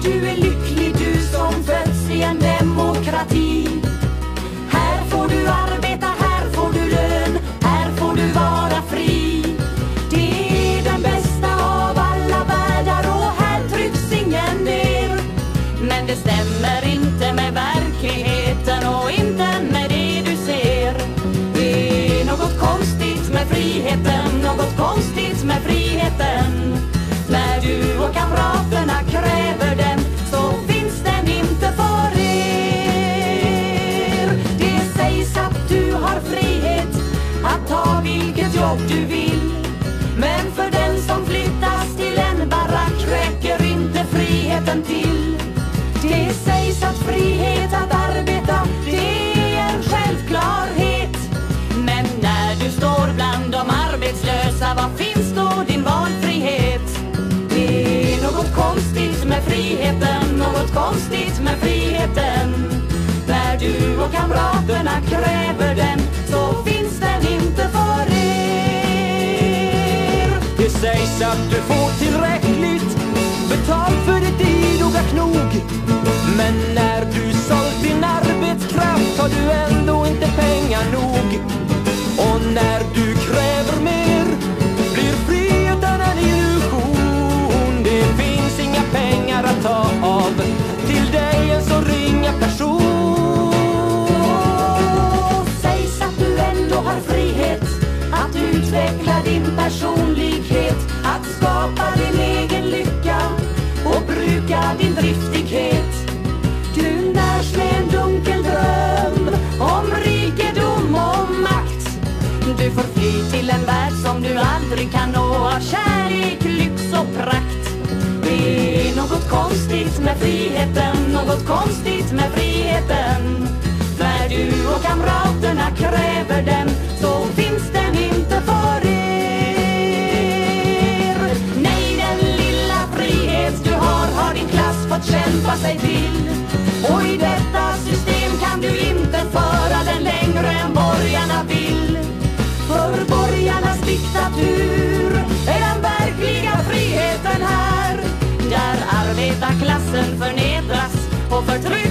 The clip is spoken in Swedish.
du är lycklig du som fötts i en demokrati. Här får du arbeta, här får du lön, här får du vara fri. Det är den bästa av alla världar och här trycks ingen ner. Men det stämmer inte med verkligheten och inte med det du ser. Det är något konstigt med friheten, något konstigt med friheten. När du och kamraterna vart du vill. Men för den som flyttas till en barack räcker inte friheten till. Det sägs att frihet att arbeta, det är en självklarhet. Men när du står bland de arbetslösa, var finns då din valfrihet? Det är något konstigt med friheten, något konstigt med att du får tillräckligt betalt för ditt idoga knog. Men när du sålt din arbetskraft har du ändå inte pengar nog. Och när du kräver mer blir friheten en illusion. Det finns inga pengar att ta av till dig en så ringa person. Sägs att du ändå har frihet att utveckla din driftighet. Du närs med en dunkel dröm om rikedom och makt. Du får fly till en värld som du aldrig kan nå av kärlek, lyx och prakt. Det är något konstigt med friheten, något konstigt med friheten. När du och kamraterna kräver den förnedras och